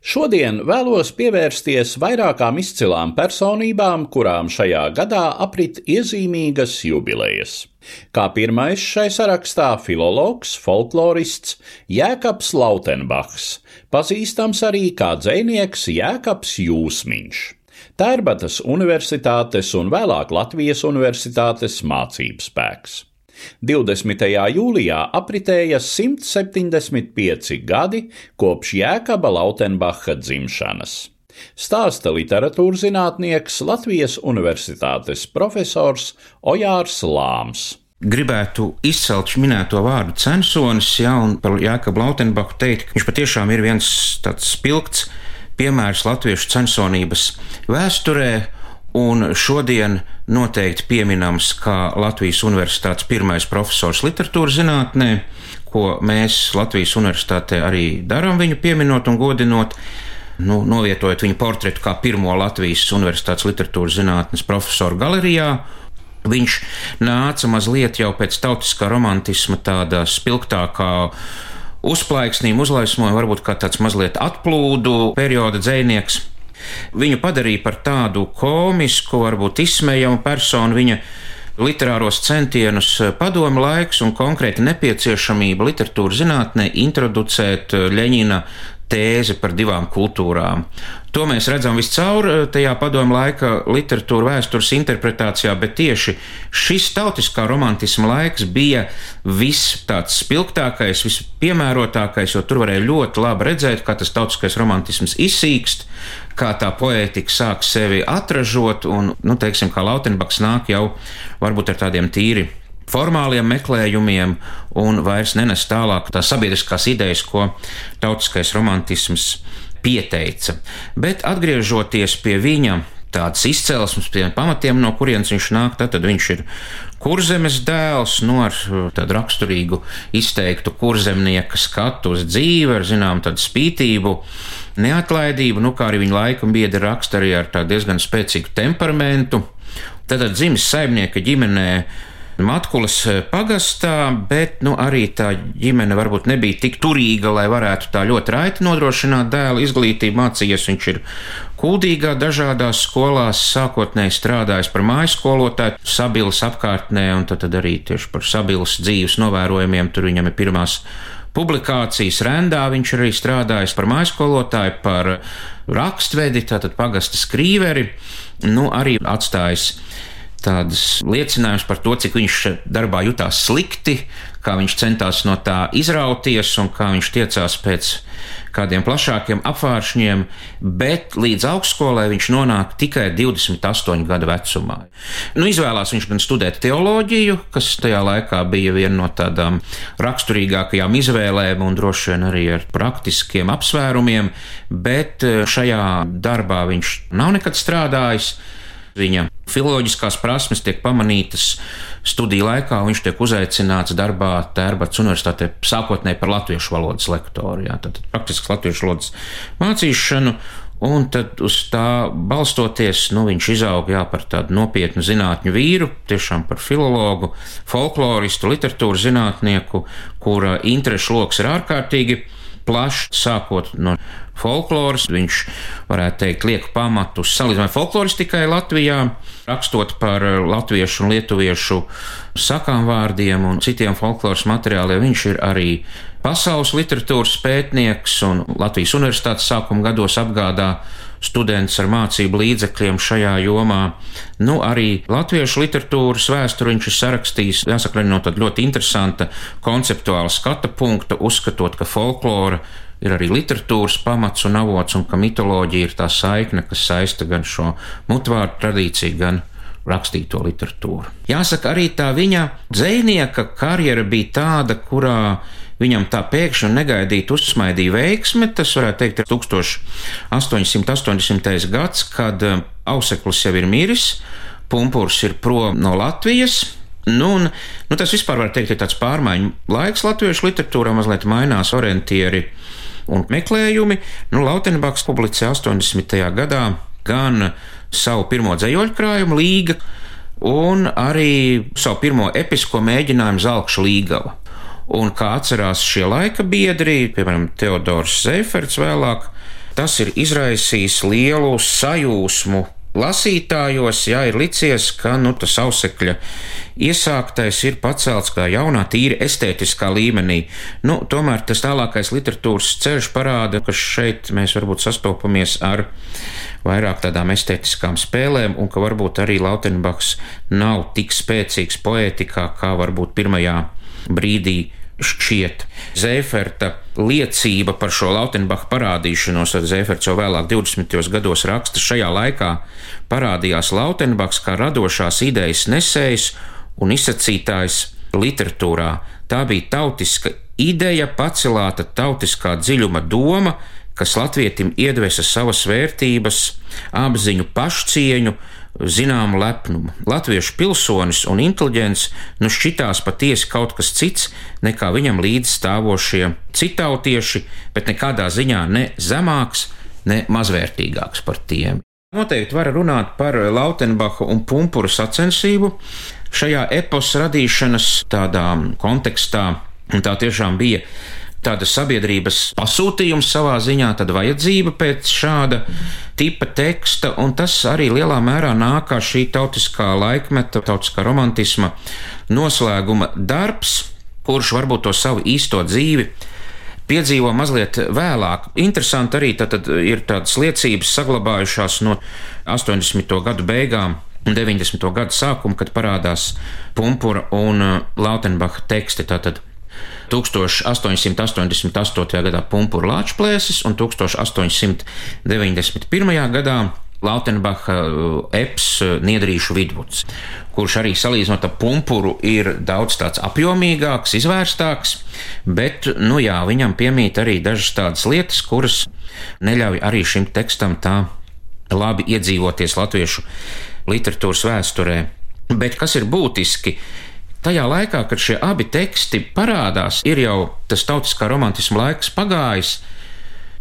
Šodien vēlos pievērsties vairākām izcilām personībām, kurām šajā gadā aprit iezīmīgas jubilejas. Kā pirmais šai sarakstā - filologs, folklorists Jēkabs Lautenbachs, pazīstams arī kā dzēnieks Jēkabs Jūsmiņš. Tērbatas Universitātes un vēlāk Latvijas Universitātes mācības spēks. 20. jūlijā apritēja 175 gadi kopš Jēkaba Lautenbacha dzimšanas. Stāsta literatūras zinātnieks Latvijas Universitātes profesors Ojārs Lāms. Gribētu izcelt minēto vārdu censonis, ja un par Jāekabu Lautenbachu teikt, ka viņš patiešām ir viens tāds spilgts piemērs latviešu censonības vēsturē, un šodien noteikti pieminams kā Latvijas Universitātes pirmais profesors literatūras zinātnē, ko mēs Latvijas Universitātē arī darām viņu pieminot un godinot. Nu, novietojot viņa portretu kā pirmo Latvijas Universitātes literatūras zinātnes profesoru galerijā, Viņš nāca mazliet jau pēc tautiskā romantisma, tāda spilgtākā uzplaiksnījuma, uzlaismojuma, varbūt kā tāds mazliet atplūdu perioda dzēnieks. Viņu padarīja par tādu komisku, varbūt izsmejamu personu. Viņa literāros centienus padomu laiks un konkrēti nepieciešamība literatūras zinātnē introducēt Ļeņina tēzi par divām kultūrām. To mēs redzam viscaur eh, tajā padomu laika literatūra vēstures interpretācijā, bet tieši šis tautiskā romantisma laiks bija viss tāds spilgtākais, vispiemērotākais, jo tur varēja ļoti labi redzēt, kā tas tautiskais romantisms izsīkst, kā tā poētika sāk sevi atražot, un, nu, teiksim, kā Lautenbaks nāk jau varbūt ar tādiem tīri formāliem meklējumiem un vairs nenes tālāk tās sabiedriskās idejas, ko tautiskais romantisms pieteica. Bet atgriežoties pie viņa tādas izcelsmes, pie pamatiem, no kurienes viņš nāk, tad, viņš ir kurzemes dēls, no nu, ar tādu raksturīgu izteiktu kurzemnieka skatu uz dzīvi, ar zinām tādu spītību, neatlaidību, nu kā arī viņa laika biedri raksta arī ar tādu diezgan spēcīgu temperamentu. Tad dzimis saimnieka ģimenē Matkulas eh, pagastā, bet nu, arī tā ģimene varbūt nebija tik turīga, lai varētu tā ļoti raiti nodrošināt dēla izglītību. Mācījies viņš ir Kuldīgā dažādās skolās, sākotnēji strādājis par mājas skolotāju, sabilas apkārtnē, un tad, tad arī tieši par sabilas dzīves novērojumiem tur viņam ir pirmās publikācijas rendā. Viņš arī strādājis par mājas skolotāju, par rakstvedi, tātad pagasta skrīveri, nu arī atstājis tādas liecinājumus par to, cik viņš darbā jutās slikti, kā viņš centās no tā izrauties un kā viņš tiecās pēc kādiem plašākiem apvāršņiem, bet līdz augstskolai viņš nonāk tikai 28 gadu vecumā. Nu, izvēlās viņš gan studēt teoloģiju, kas tajā laikā bija viena no tādām raksturīgākajām izvēlēm un droši vien arī ar praktiskiem apsvērumiem, bet eh, šajā darbā viņš nav nekad strādājis. Viņa filoloģiskās prasmes tiek pamanītas studiju laikā, un viņš tiek uzaicināts darbā Tērbats Universitātē sākotnēji par latviešu valodas lektoru. Jā, tad praktiski latviešu valodas mācīšanu. Un tad uz tā balstoties, nu, viņš izauga par tādu nopietnu zinātņu vīru, tiešām par filologu, folkloristu, literatūras zinātnieku, kura interešu lokus ir ārkārtīgi plašs, sākot no folkloras. Viņš varētu teikt, liek pamatu salīdzinājumai folkloristikai Latvijā, rakstot par latviešu un lietuviešu sakām vārdiem un citiem folkloras materiāliem. Viņš ir arī pasaules literatūras pētnieks un Latvijas universitātes sākuma gados apgādā students ar mācību līdzekļiem šajā jomā. Nu, arī latviešu literatūras vēsturi viņš ir sarakstījis, jāsaka, no tāda ļoti interesanta konceptuāla skata punkta, uzskatot, ka folklora ir arī literatūras pamats un avots, un ka mitoloģija ir tā saikne, kas saista gan šo mutvārdu tradīciju, gan rakstīto literatūru. Jāsaka, arī tā viņa dzinieka karjera bija tāda, kurā viņam tā pēkšņi un negaidīti uzsmaidīja veiksme. Tas varētu teikt, ir 1880. gads, kad eh, auseklis jau ir miris, pumpurs ir prom no Latvijas. Nu, un, nu, tas vispār var teikt, ir tāds pārmaiņu laiks latviešu literatūrā, mazliet mainās orientieri un meklējumi. Nu, Lautenbaks publicēja 80. gadā gan savu pirmo dzējoļu krājumu līga, un arī savu pirmo episko mēģinājumu Zelkšu līgava. Un kā atcerās šie laika biedri, piemēram, Teodors Zeiferts vēlāk, tas ir izraisījis lielu sajūsmu lasītājos, jā, ir licies, ka nu, tas ausekļa iesāktais ir pacelts kā jaunā, tīri estētiskā līmenī. Nu, tomēr tas tālākais literatūras ceļš parāda, ka šeit mēs varbūt sastopamies ar vairāk tādām estētiskām spēlēm, un ka varbūt arī Lautenbachs nav tik spēcīgs poētikā, kā varbūt pirmajā brīdī šķiet. Zēferta liecība par šo Lautenbacha parādīšanos, tad Zēferts jau vēlāk 20. gados raksta, šajā laikā parādījās Lautenbachs kā radošās idejas nesējs un izsacītājs literatūrā. Tā bija tautiska ideja, pacelāta tautiskā dziļuma doma, kas latvietim iedvesa savas vērtības, apziņu, pašcieņu, zināmu lepnumu. Latviešu pilsonis un inteliģents nu šķitās patiesi kaut kas cits nekā viņam līdz stāvošie citautieši, bet nekādā ziņā ne zemāks, ne mazvērtīgāks par tiem. Noteikti var runāt par Lautenbacha un Pumpura sacensību šajā eposa radīšanas tādā kontekstā, tā tiešām bija tāda sabiedrības pasūtījums savā ziņā, tad vajadzība pēc šāda tipa teksta, un tas arī lielā mērā nāk kā šī tautiskā laikmeta, tautiskā romantisma noslēguma darbs, kurš varbūt to savu īsto dzīvi piedzīvo mazliet vēlāk. Interesanti arī tad ir tādas liecības saglabājušās no 80. gadu beigām. 90. gada sākuma, kad parādās Pumpura un Lautenbacha teksti, tātad 1888. gadā Pumpura Lāčplēsis un 1891. gadā Lautenbacha uh, eps uh, Niedrīšu vidvuds, kurš arī salīdzinot ar pumpuru ir daudz tāds apjomīgāks, izvērstāks, bet, nu jā, viņam piemīt arī dažas tādas lietas, kuras neļauj arī šim tekstam tā labi iedzīvoties latviešu literatūras vēsturē. Bet kas ir būtiski? Tajā laikā, kad šie abi teksti parādās, ir jau tas tautiskā romantisma laiks pagājis.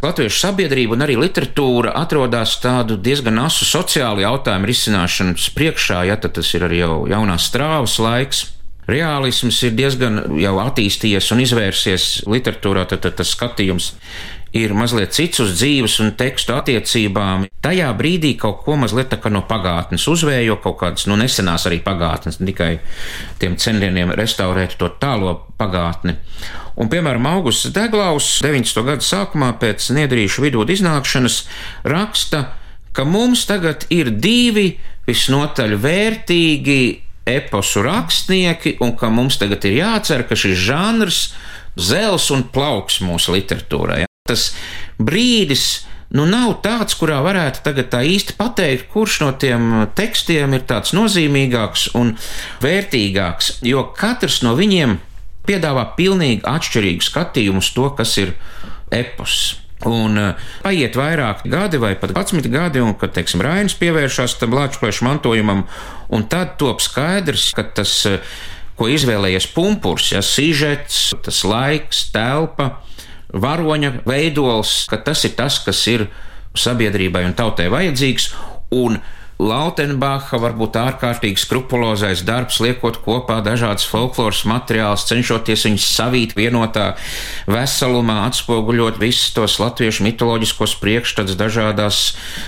Latviešu sabiedrība un arī literatūra atrodas tādu diezgan asu sociālu jautājumu risināšanas priekšā, ja tas ir arī jau jaunās strāvas laiks. Reālisms ir diezgan jau attīstījies un izvērsies literatūrā, tad, tad tas skatījums ir mazliet cits uz dzīves un tekstu attiecībām. Tajā brīdī kaut ko mazliet no pagātnes uzvējo, kaut kādas nu, nesenās arī pagātnes, ne tikai tiem centieniem restaurēt to tālo pagātni. Un, piemēram, Augusts Deglaus 90. gada sākumā pēc niedrīšu vidū iznākšanas raksta, ka mums tagad ir divi visnotaļ vērtīgi eposu rakstnieki, un ka mums tagad ir jācer, ka šis žanrs zels un plauks mūsu literatūrā. Tas brīdis nu, nav tāds, kurā varētu tagad tā īsti pateikt, kurš no tiem tekstiem ir tāds nozīmīgāks un vērtīgāks, jo katrs no viņiem piedāvā pilnīgi atšķirīgu skatījumu uz to, kas ir epos. Un uh, paiet vairāk gadi, vai pat 11 gadi, un kad, teiksim, Rainis pievēršas tam lāčplēšu mantojumam, un tad top skaidrs, ka tas, uh, ko izvēlējies pumpurs, ja sižets, tas laiks, telpa, varoņa veidols, ka tas ir tas, kas ir sabiedrībai un tautai vajadzīgs, un Lautenbacha varbūt ārkārtīgi skrupulozais darbs, liekot kopā dažādas folkloras materiālus, cenšoties viņus savīt vienotā veselumā, atspoguļot visus tos latviešu mitoloģiskos priekšstats, dažādās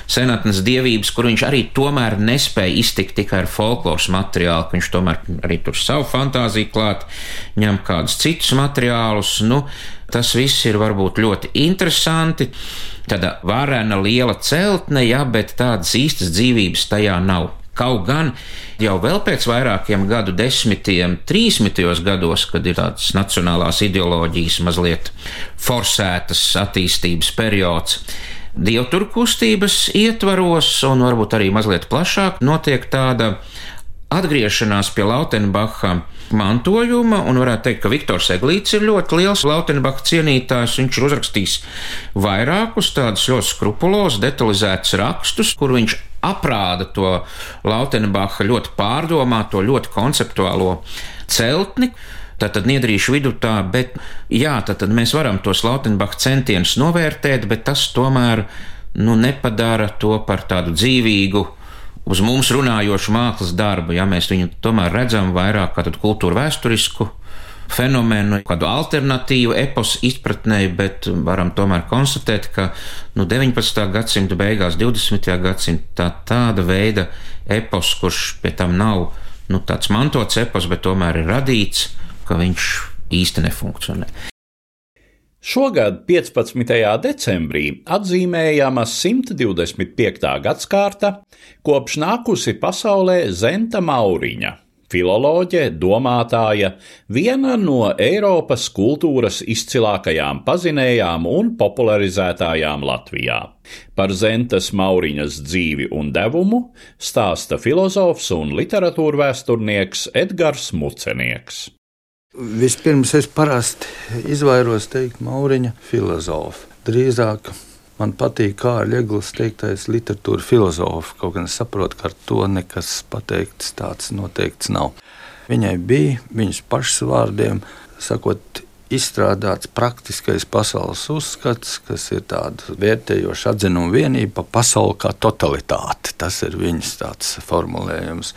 senatnes dievības, kur viņš arī tomēr nespēja iztikt tikai ar folkloras materiālu, ka viņš tomēr arī tur savu fantāziju klāt, ņem kādus citus materiālus. Nu, Tas viss ir varbūt ļoti interesanti. Tāda varena liela celtne, jā, bet tādas īstas dzīvības tajā nav. Kaut gan jau pēc vairākiem gadu desmitiem, 30. gados, kad ir tāds nacionālās ideoloģijas mazliet forsētas attīstības periods, dievturu kustības ietvaros un varbūt arī mazliet plašāk notiek tāda atgriešanās pie Lautenbacha mantojuma, un varētu teikt, ka Viktors Eglīts ir ļoti liels Lautenbacha cienītājs. Viņš ir uzrakstījis vairākus tādus ļoti skrupulos, detalizētus rakstus, kur viņš aprāda to Lautenbacha ļoti pārdomāto, ļoti konceptuālo celtni. Tātad niedrīšu vidū tā, bet jā, tad mēs varam tos Lautenbacha centienus novērtēt, bet tas tomēr nu, nepadara to par tādu dzīvīgu uz mums runājošu mākslas darbu, ja mēs viņu tomēr redzam vairāk kā kultūra vēsturisku fenomenu, kādu alternatīvu eposu izpratnē, bet varam tomēr konstatēt, ka nu, 19. gadsimta beigās, 20. gadsimta tāda veida epos, kurš pie tam nav nu, tāds mantots epos, bet tomēr ir radīts, ka viņš īsti nefunkcionē. Šogad, 15. decembrī, atzīmējama 125. gadsimta, kopš nākusi pasaulē Zenta Mauriņa, filoloģe, domātāja, viena no Eiropas kultūras izcilākajām pazinējām un popularizētājām Latvijā. Par Zentas Mauriņas dzīvi un devumu stāsta filozofs un literatūra vēsturnieks Edgars Mucenieks. Vispirms es parasti izvairos teikt Mauriņa filozofu. Drīzāk man patīk Kārļa Eglis teiktais literatūra filozofa, kaut gan es saprotu, ka ar to nekas pateikts tāds noteikts nav. Viņai bija viņas pašas vārdiem, sakot, izstrādāts praktiskais pasaules uzskats, kas ir tāds vērtējošs atzinuma vienība par pasauli kā totalitāti. Tas ir viņas formulējums.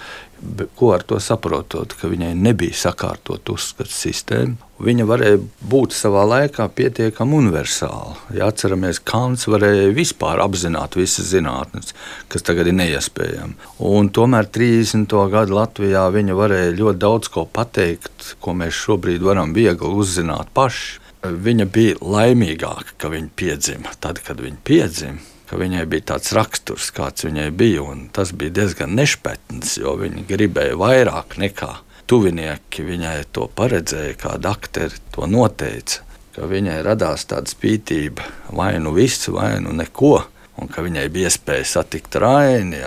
Ko ar to saprotot, ka viņai nebija sakārtot uzskatu sistēmu? Viņa varēja būt savā laikā pietiekami universāla. Ja atceramies, Kants varēja vispār apzināt visas zinātnes, kas tagad ir neiespējami. Un tomēr 30. gadu Latvijā viņa varēja ļoti daudz ko pateikt, ko mēs šobrīd varam viegli uzzināt paši. Viņa bija laimīgāka, ka viņa piedzima tad, kad viņa piedzima ka viņai bija tāds raksturs, kāds viņai bija. Tas bija diezgan nešpatns, jo viņa gribēja vairāk nekā tuvinieki viņai to paredzēja, kāda aktieri to noteica. Viņai radās tāda spītība, vai nu viss, vai nu neko. Un ka viņai bija iespēja satikt Raini,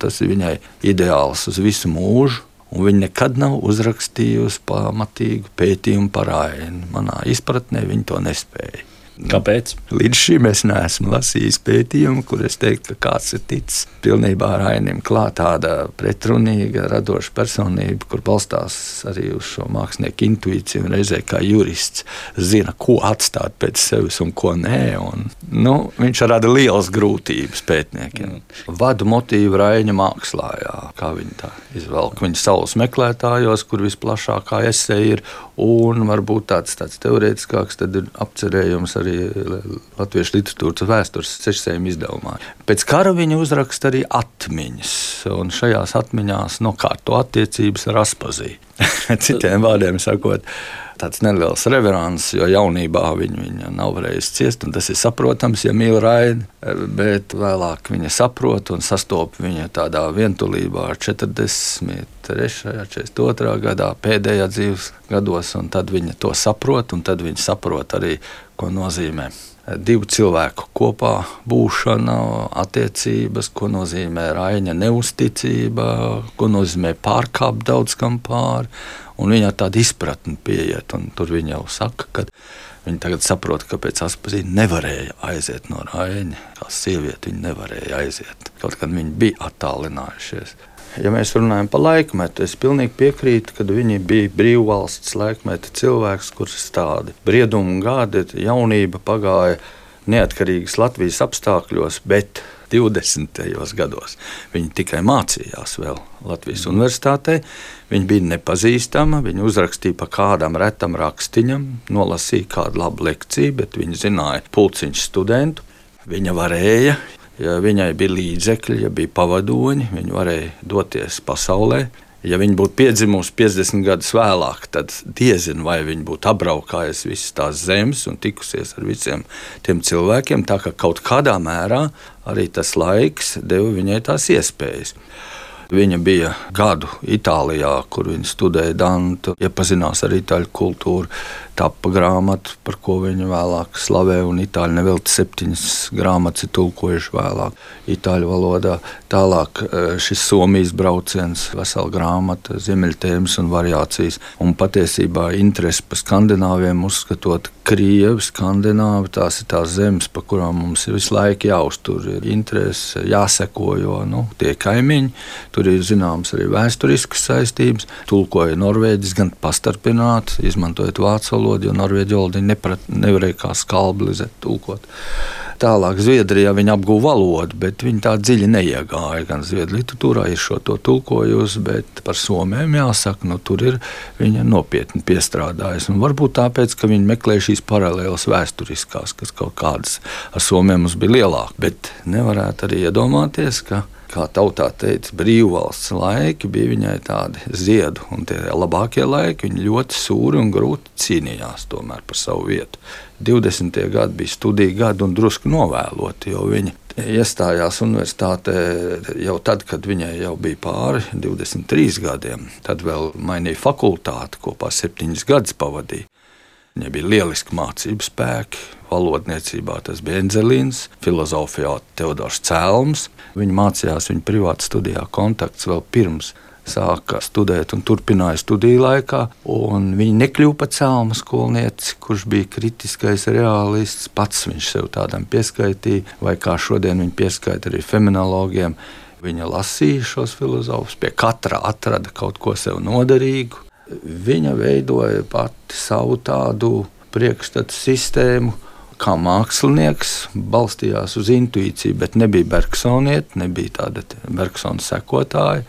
tas ir viņai ideāls uz visu mūžu. Un viņa nekad nav uzrakstījusi pamatīgu pētījumu par Raini. Manā izpratnē viņa to nespēja. Kāpēc? Līdz šim es neesmu lasījis pētījumu, kur es teiktu, ka kāds ir ticis pilnībā rainim klāt tāda pretrunīga, radoša personība, kur balstās arī uz šo mākslinieku intuīciju un reizē kā jurists zina, ko atstāt pēc sevis un ko nē. Un, nu, viņš rada lielas grūtības pētniekiem. Mm. Vadu motīvu Raina mākslā, jā, kā viņi tā izvelk. Viņa saules meklētājos, kur visplašākā esēja ir, un varbūt tāds, tāds teorētiskāks, tad ir apcerējums arī Latviešu literatūras vēstures sešsējuma izdevumā. Pēc kara viņa uzraksta arī atmiņas, un šajās atmiņās nokārto attiecības ar Aspazī. Citiem vārdiem sakot, tāds neliels reverants, jo jaunībā viņu, viņa nav varējusi ciest, un tas ir saprotams, ja mīl raidi, bet vēlāk viņa saprot un sastopas viņa tādā vientulībā 43. 42. gadā, pēdējā dzīves gados, un tad viņa to saprot, un tad viņa saprot arī, ko nozīmē divu cilvēku kopā būšana, attiecības, ko nozīmē raņa neusticība, ko nozīmē pārkāpt daudz kam pāri. Viņa tāda izpratne pieiet, un tur viņa jau saka, ka viņa tagad saprot, kāpēc Aspazīna nevarēja aiziet no raņa. Kā sieviete viņa nevarēja aiziet, kaut gan viņi bija attālinājušies. Ja mēs runājam par laikmetu, es pilnīgi piekrītu, ka viņi bija brīvvalsts laikmeta cilvēks, kurš tādi briedumi gadi, jaunība pagāja neatkarīgas Latvijas apstākļos, bet 20. gados viņi tikai mācījās vēl Latvijas mm. universitātē. Viņa bija nepazīstama, viņa uzrakstīja pa kādam retam rakstiņam, nolasīja kādu labu lekciju, bet viņa zināja pulciņš studentu. Viņa varēja Ja viņai bija līdzekļi, ja bija pavadoņi, viņa varēja doties pasaulē. Ja viņa būtu piedzimusi 50 gadus vēlāk, tad diezinu, vai viņa būtu apbraukājusi visas tās zemes un tikusies ar visiem tiem cilvēkiem. Tā kā kaut kādā mērā arī tas laiks deva viņai tās iespējas. Viņa bija gadu Itālijā, kur viņa studēja Dantu, iepazinās ar itāļu kultūru tapa grāmata, par ko viņa vēlāk slavē, un itāļu nevelti septiņas grāmatas ir tulkojuši vēlāk itāļu valodā. Tālāk e, šis Somijas brauciens, vesela grāmata, ziemeļtēmas un variācijas, un patiesībā interesi par skandināviem uzskatot Krievi, Skandināvi, tās ir tās zemes, pa kurām mums ir visu laiku jāuztur, ir interese, jāseko, jo nu, tie kaimiņi, tur ir zināms arī vēsturiskas saistības, tulkoja norvēģis gan pastarpināti, izmantojot vācu valodu valodu, jo norvēģi valodu nevarēja kā skalblizēt, tulkot. Tālāk Zviedrijā viņa apguva valodu, bet viņa tā dziļi neiegāja. Gan Zviedrijas literatūrā ir šo to tulkojusi, bet par somiem jāsaka, nu, tur ir viņa nopietni piestrādājusi. Un varbūt tāpēc, ka viņa meklē šīs paralēlas vēsturiskās, kas kaut kādas ar somiem mums bija lielākas. Bet nevarētu arī iedomāties, ka kā tautā teica, brīvvalsts laiki bija viņai tādi ziedu, un tie labākie laiki viņa ļoti sūri un grūti cīnījās tomēr par savu vietu. 20. gadi bija studiju gadi un drusku novēloti, jo viņa iestājās universitātē jau tad, kad viņai jau bija pāri 23 gadiem. Tad vēl mainīja fakultāti, kopā septiņus gadus pavadīja. Viņai bija lieliski mācību spēki, valodniecībā tas bija Enzelīns, filozofijā Teodors Cēlms. Viņa mācījās viņa privāti studijā kontakts vēl pirms sāka studēt un turpināja studiju laikā. Viņa nekļuva par cēlma skolnieci, kurš bija kritiskais realists. Pats viņš sev tādam pieskaitīja, vai kā šodien viņa pieskaita arī feminologiem. Viņa lasīja šos filozofus, pie katra atrada kaut ko sev noderīgu. Viņa veidoja pati savu tādu priekšstatu sistēmu, kā mākslinieks, balstījās uz intuīciju, bet nebija Bergsonieta, nebija tāda Bergsona sekotāja.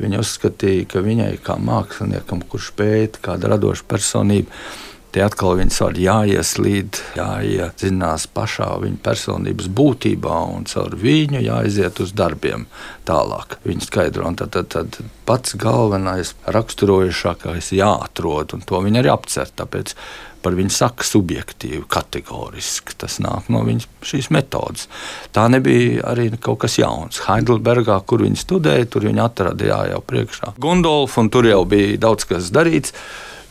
Viņa uzskatīja, ka viņai kā māksliniekam, kurš pēta kādu radošu personību, Tie atkal viņas var jāieslīd, jāiedziļinās pašā viņa personības būtībā un caur viņu jāiziet uz darbiem tālāk. Viņa skaidro, un tad, tad, tad pats galvenais, raksturojušākais jāatrod, un to viņa arī apcer. Tāpēc par viņu saka subjektīvi, kategoriski. Tas nāk no viņas šīs metodes. Tā nebija arī kaut kas jauns. Heidelbergā, kur viņi studēja, tur viņi atrada jā, jau priekšā Gundolfu, un tur jau bija daudz kas darīts.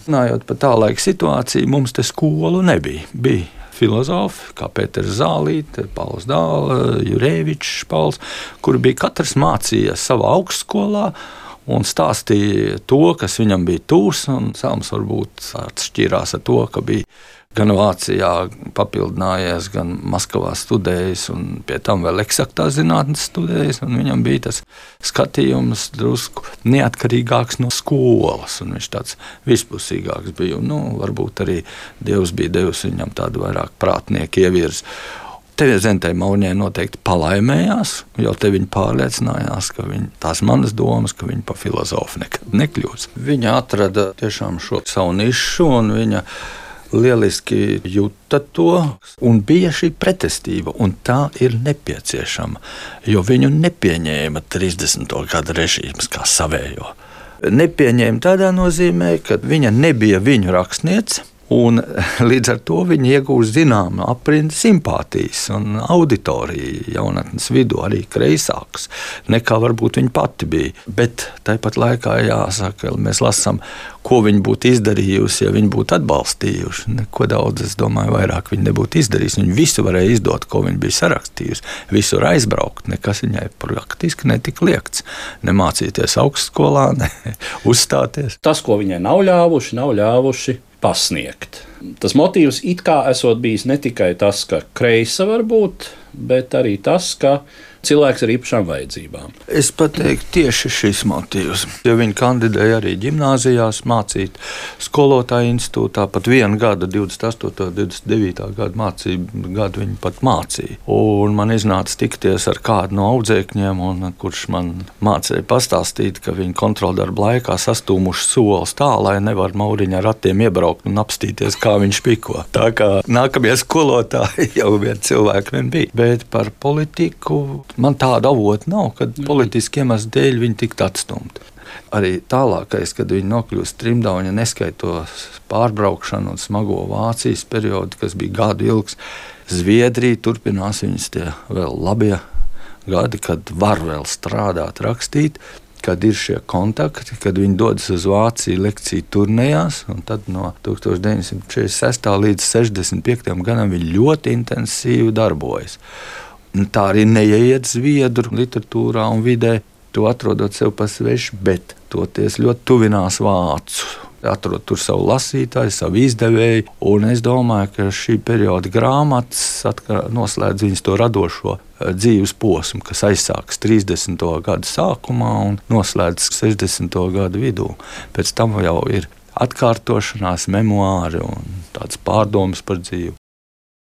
Runājot par tā laika situāciju, mums te skolu nebija. Bija filozofi, kā Pēters Zālīte, Pauls Dāla, Jurēvičs, Pauls, kuri bija katrs mācījies savā augstskolā un stāstīja to, kas viņam bija tūs. Sāms varbūt atšķīrās ar to, ka bija gan Vācijā papildinājies, gan Maskavā studējis, un pie tam vēl eksaktā zinātnes studējis. Viņam bija tas skatījums drusku neatkarīgāks no skolas, un viņš tāds vispusīgāks bija. Un, nu, varbūt arī Dievs bija devis viņam tādu vairāk prātnieku ievirzi. Te Zentai Maunē noteikti palaimējās, jo te viņa pārliecinājās, ka viņa, tās manas domas, ka viņa par filozofu nekad nekļūs. Viņa atrada tiešām šo savu nišu un viņa lieliski jūta to, un bija šī pretestība, un tā ir nepieciešama, jo viņu nepieņēma 30. gada režīms kā savējo. Nepieņēma tādā nozīmē, ka viņa nebija viņu rakstniece. Un līdz ar to viņi iegūst zināmu aprindu simpātijas un auditoriju jaunatnes vidū, arī kreisāks nekā varbūt viņa pati bija. Bet tāpat laikā jāsaka, mēs lasām, ko viņa būtu izdarījusi, ja viņa būtu atbalstījuši. Neko daudz, es domāju, vairāk viņa nebūtu izdarījusi. Viņa visu varēja izdot, ko viņa bija sarakstījusi. Visur aizbraukt, nekas viņai praktiski netika liekts. Nemācīties augstskolā, ne uzstāties. Tas, ko viņai nav ļāvuši, nav ļāvuši pasniegt. Tas motīvs it kā esot bijis ne tikai tas, ka kreisa var būt, bet arī tas, ka cilvēks ar īpašām vajadzībām. Es pateiktu, tieši šis motīvs. Ja viņi kandidēja arī gimnājās, mācīt skolotāju institūtā, pat vienu gadu, 28, 29 gadu mācību gadu viņi pat mācīja. Un man iznāca tikties ar kādu no audzēkņiem, un, kurš man mācīja pastāstīt, ka viņi kontroldarba laikā sastūmuši solis tā, lai nevar mauriņā ar ratiem iebraukt un apstīties, kā viņš piko. Tā kā nākamie skolotāji jau vien cilvēki vien bija. Bet par politiku man tāda avota nav, kad mm. politiski iemeslu dēļ viņi tiktu atstumti. Arī tālākais, kad viņi nokļūst trimdā, un ja neskaitot pārbraukšanu un smago Vācijas periodu, kas bija gadu ilgs, Zviedrija turpinās viņas tie vēl labie gadi, kad var vēl strādāt, rakstīt. Kad ir šie kontakti, kad viņi dodas uz Vāciju lekciju turnējās, tad no 1946. līdz 65. gadam viņi ļoti intensīvi darbojas. Un tā arī neieiet zviedru literatūrā un vidē, to atrodot sev pa svešu, bet toties ļoti tuvinās vācu. Atrod tur savu lasītāju, savu izdevēju, un es domāju, ka šī perioda grāmatas noslēdz viņas to radošo eh, dzīves posmu, kas aizsākas 30. gada sākumā un noslēdzas 60. gada vidū. Pēc tam jau ir atkārtošanās, memoāri un tāds pārdomas par dzīvi.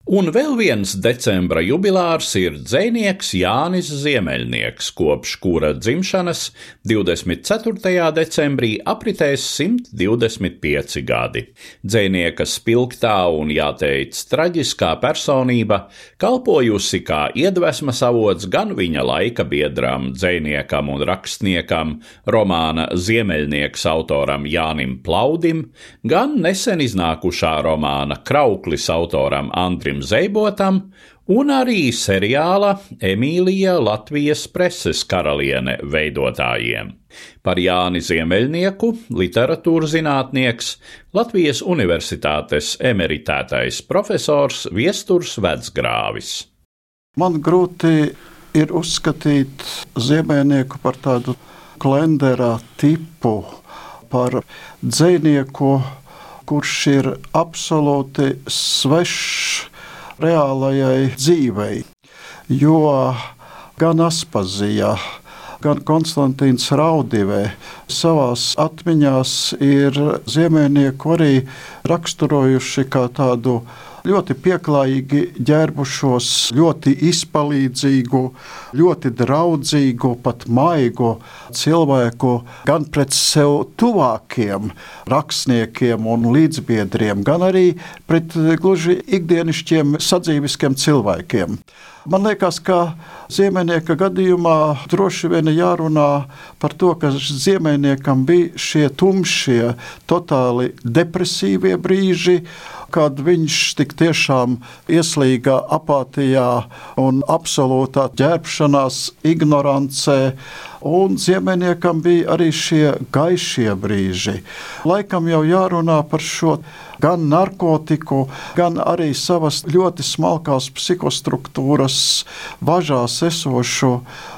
Un vēl viens decembra jubilārs ir dzinieks Jānis Ziemeļnieks, kopš kura dzimšanas 24. decembrī apritēs 125 gadi. Dzinieka spilgtā un, jāteic, traģiskā personība kalpojusi kā iedvesmas avots gan viņa laika biedram, dziniekam un rakstniekam, romāna Ziemeļnieks autoram Jānim Plaudim, gan nesen iznākušā romāna Krauklis autoram Andrim Mārim Zeibotam un arī seriāla Emīlija Latvijas preses karaliene veidotājiem. Par Jāni Ziemeļnieku, literatūras zinātnieks, Latvijas Universitātes emeritētais profesors Viesturs Vecgrāvis. Man grūti ir uzskatīt Ziemeļnieku par tādu klenderā tipu, par dzinieku, kurš ir absolūti svešs reālajai dzīvei. Jo gan Aspazija, gan Konstantīns Raudivē savā atmiņā ir ziemēnieku arī raksturojuši kā tādu ļoti pieklājīgi ģērbušos, ļoti izpalīdzīgu, ļoti draudzīgu, pat maigu cilvēku gan pret sev tuvākiem rakstniekiem un līdzbiedriem, gan arī pret gluži ikdienišķiem sadzīviskiem cilvēkiem. Man liekas, ka Ziemeņnieka gadījumā droši vien jārunā par to, ka Ziemeņniekam bija šie tumšie, totāli depresīvie brīži, kad viņš tik tiešām ieslīga apātijā un absolūtā ģērbšanās, ignorancē. Un Ziemeņniekam bija arī šie gaišie brīži. Laikam jau jārunā par šo gan narkotiku, gan arī savas ļoti smalkās psihostruktūras važās esošu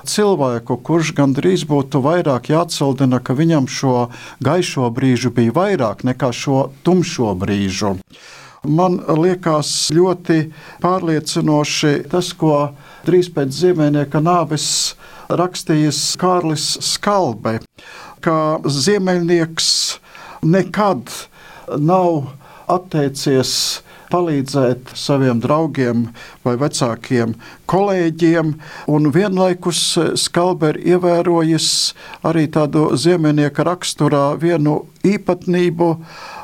cilvēku, kurš gandrīz būtu vairāk jāatceldina, ka viņam šo gaišo brīžu bija vairāk nekā šo tumšo brīžu man liekas ļoti pārliecinoši tas, ko drīz pēc Ziemeļnieka nāves rakstījis Kārlis Skalbe, ka Ziemeļnieks nekad nav atteicies palīdzēt saviem draugiem vai vecākiem kolēģiem, un vienlaikus Skalber ievērojis arī tādu ziemeļnieka raksturā vienu īpatnību.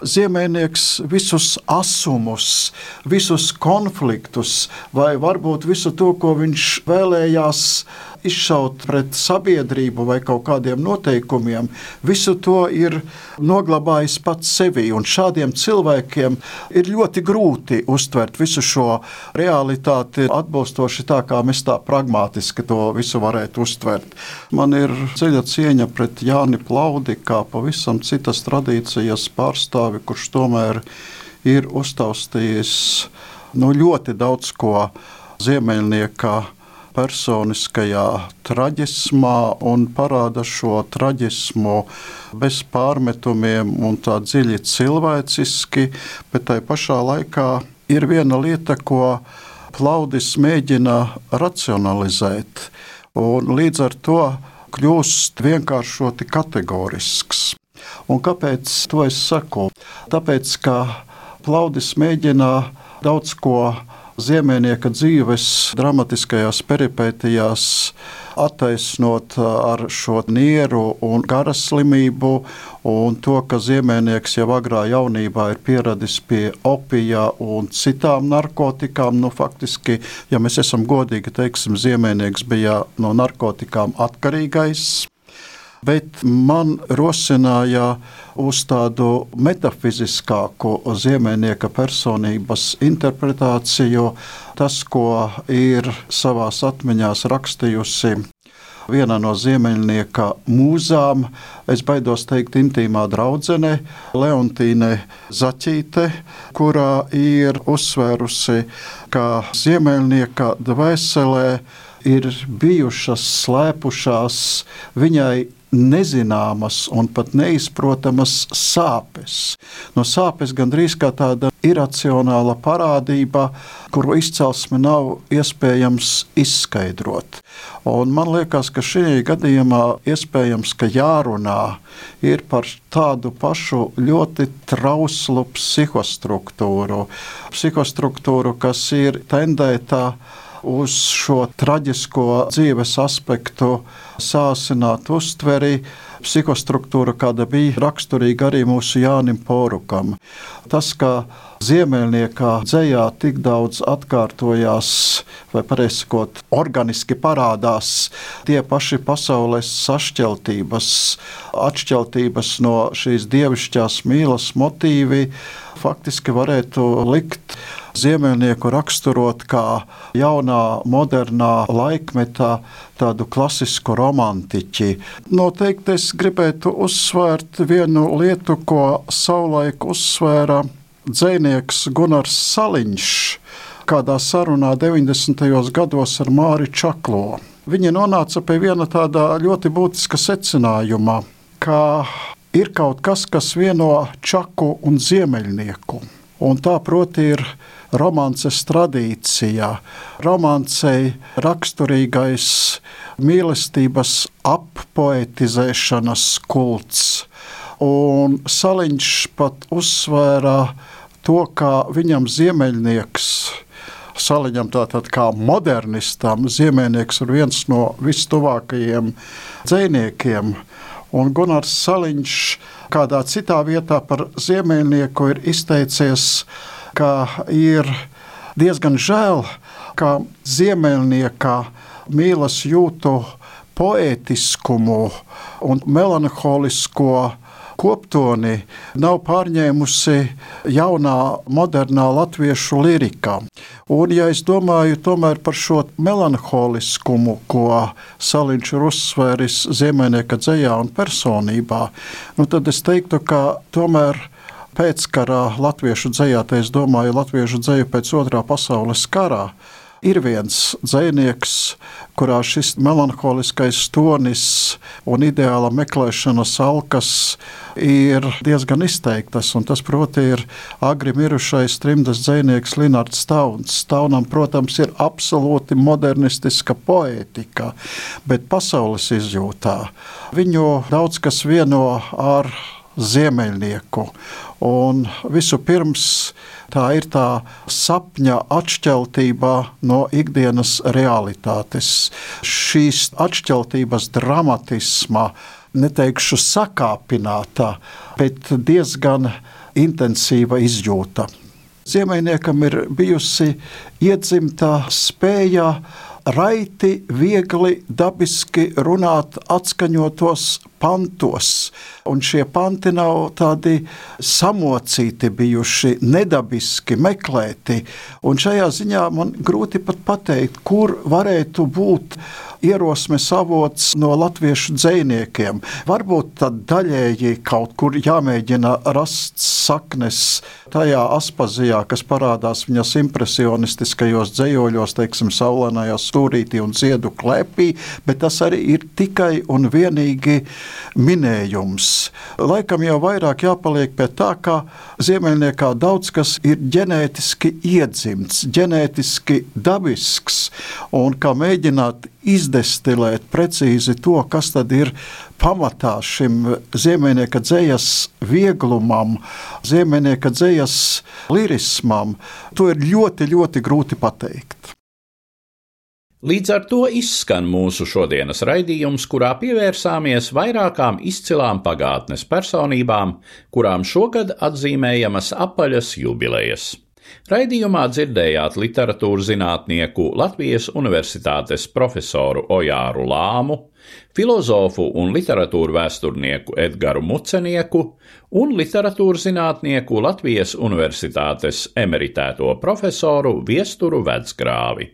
Ziemēnieks visus asumus, visus konfliktus, vai varbūt visu to, ko viņš vēlējās izšaut pret sabiedrību vai kaut kādiem noteikumiem, visu to ir noglabājis pats sevi. Un šādiem cilvēkiem ir ļoti grūti uztvert visu šo realitāti atbilstoši tā, kā mēs tā pragmatiski to visu varētu uztvert. Man ir dziļa cieņa pret Jāni Plaudi, kā pavisam citas tradīcijas pārstāvi, kurš tomēr ir uztaustījis nu, ļoti daudz ko ziemeļnieka personiskajā traģismā un parāda šo traģismu bez pārmetumiem un tā dziļi cilvēciski, bet tai pašā laikā ir viena lieta, ko Plaudis mēģina racionalizēt, un līdz ar to kļūst vienkāršoti kategorisks. Un kāpēc to es saku? Tāpēc, ka Plaudis mēģina daudz ko Ziemēnieka dzīves dramatiskajās peripētijās attaisnot ar šo nieru un garas slimību, un to, ka Ziemēnieks jau agrā jaunībā ir pieradis pie opija un citām narkotikām. Nu, faktiski, ja mēs esam godīgi, teiksim, Ziemēnieks bija no narkotikām atkarīgais bet man rosināja uz tādu metafiziskāku ziemeļnieka personības interpretāciju, tas, ko ir savā atmiņā rakstījusi viena no ziemeļnieka mūzām, es baidos teikt, intīmā draudzene Leontīne Zaķīte, kurā ir uzsvērusi, ka ziemeļnieka dvēselē ir bijušas slēpušās viņai nezināmas un pat neizprotamas sāpes. No sāpes gandrīz kā tāda iracionāla parādība, kuru izcelsme nav iespējams izskaidrot. Un man liekas, ka šī gadījumā iespējams, ka jārunā ir par tādu pašu ļoti trauslu psihostruktūru, psihostruktūru kas ir tendēta uz šo traģisko dzīves aspektu sāsināt uztveri, psihostruktūra, kāda bija raksturīga arī mūsu Jānim Porukam. Tas, ka Ziemeļniekā dzējā tik daudz atkārtojās, vai pareizi sakot, organiski parādās tie paši pasaules sašķeltības, atšķeltības no šīs dievišķās mīlas motīvi, faktiski varētu likt ziemeļnieku raksturot kā jaunā, modernā laikmetā tādu klasisku romantiķi. Noteikti es gribētu uzsvērt vienu lietu, ko savulaik uzsvēra dzinieks Gunārs Saliņš kādā sarunā 90. gados ar Māri Čaklo. Viņi nonāca pie viena tāda ļoti būtiska secinājuma, ka ir kaut kas, kas vieno čaku un ziemeļnieku. Un tā proti ir romances tradīcijā. Romancei raksturīgais mīlestības appoetizēšanas kults. Un Saliņš pat uzsvērā to, kā viņam ziemeļnieks Saliņam tātad kā modernistam, Ziemeļnieks ir viens no vistuvākajiem dziniekiem. Un Gunārs Saliņš kādā citā vietā par Ziemeļnieku ir izteicies, ka ir diezgan žēl, ka Ziemeļnieka mīlas jūtu poētiskumu un melanholisko koptoni nav pārņēmusi jaunā, modernā latviešu lirika. Un, ja es domāju par šo melanholiskumu, ko Saliņš ir uzsvēris Ziemeņnieka dzējā un personībā, nu tad es teiktu, ka tomēr pēckarā latviešu dzējā, te es domāju latviešu dzēju pēc otrā pasaules karā, ir viens dzinieks, kurā šis melanholiskais tonis un ideāla meklēšanas alkas ir diezgan izteiktas. Tas, proti, ir agri mirušais trimdas dzinieks Linards Stauns. Staunam, protams, ir absolūti modernistiska poētika, bet pasaules izjūtā viņu daudz kas vieno ar ziemeļnieku. Un vispirms tā ir tā sapņa atšķeltība no ikdienas realitātes. Šīs atšķeltības dramatisma, neteikšu sakāpināta, bet diezgan intensīva izjūta. Ziemeļniekam ir bijusi iedzimta spēja raiti, viegli, dabiski runāt atskaņotos pantos. Un šie panti nav tādi samocīti, bijuši nedabiski meklēti. Un šajā ziņā man grūti pat pateikt, kur varētu būt ierosmes avots no latviešu dziniekiem. Varbūt tad daļēji kaut kur jāmēģina rast saknes tajā aspazijā, kas parādās viņas impresionistiskajos dzējoļos, teiksim, saulainajā stūrītī un ziedu klēpī, bet tas arī ir tikai un vienīgi minējums. Laikam jau vairāk jāpaliek pie tā, ka ziemeļniekā daudz kas ir ģenētiski iedzimts, ģenētiski dabisks, un kā mēģināt izdestilēt precīzi to, kas tad ir pamatā šim ziemeļnieka dzējas vieglumam, ziemeļnieka dzējas lirismam, to ir ļoti, ļoti grūti pateikt. Līdz ar to izskan mūsu šodienas raidījums, kurā pievērsāmies vairākām izcilām pagātnes personībām, kurām šogad atzīmējamas apaļas jubilejas. Raidījumā dzirdējāt literatūras zinātnieku Latvijas Universitātes profesoru Ojāru Lāmu, filozofu un literatūru vēsturnieku Edgars Mucenieku un literatūras zinātnieku Latvijas Universitātes emeritēto profesoru Viesturu Vecgrāvi.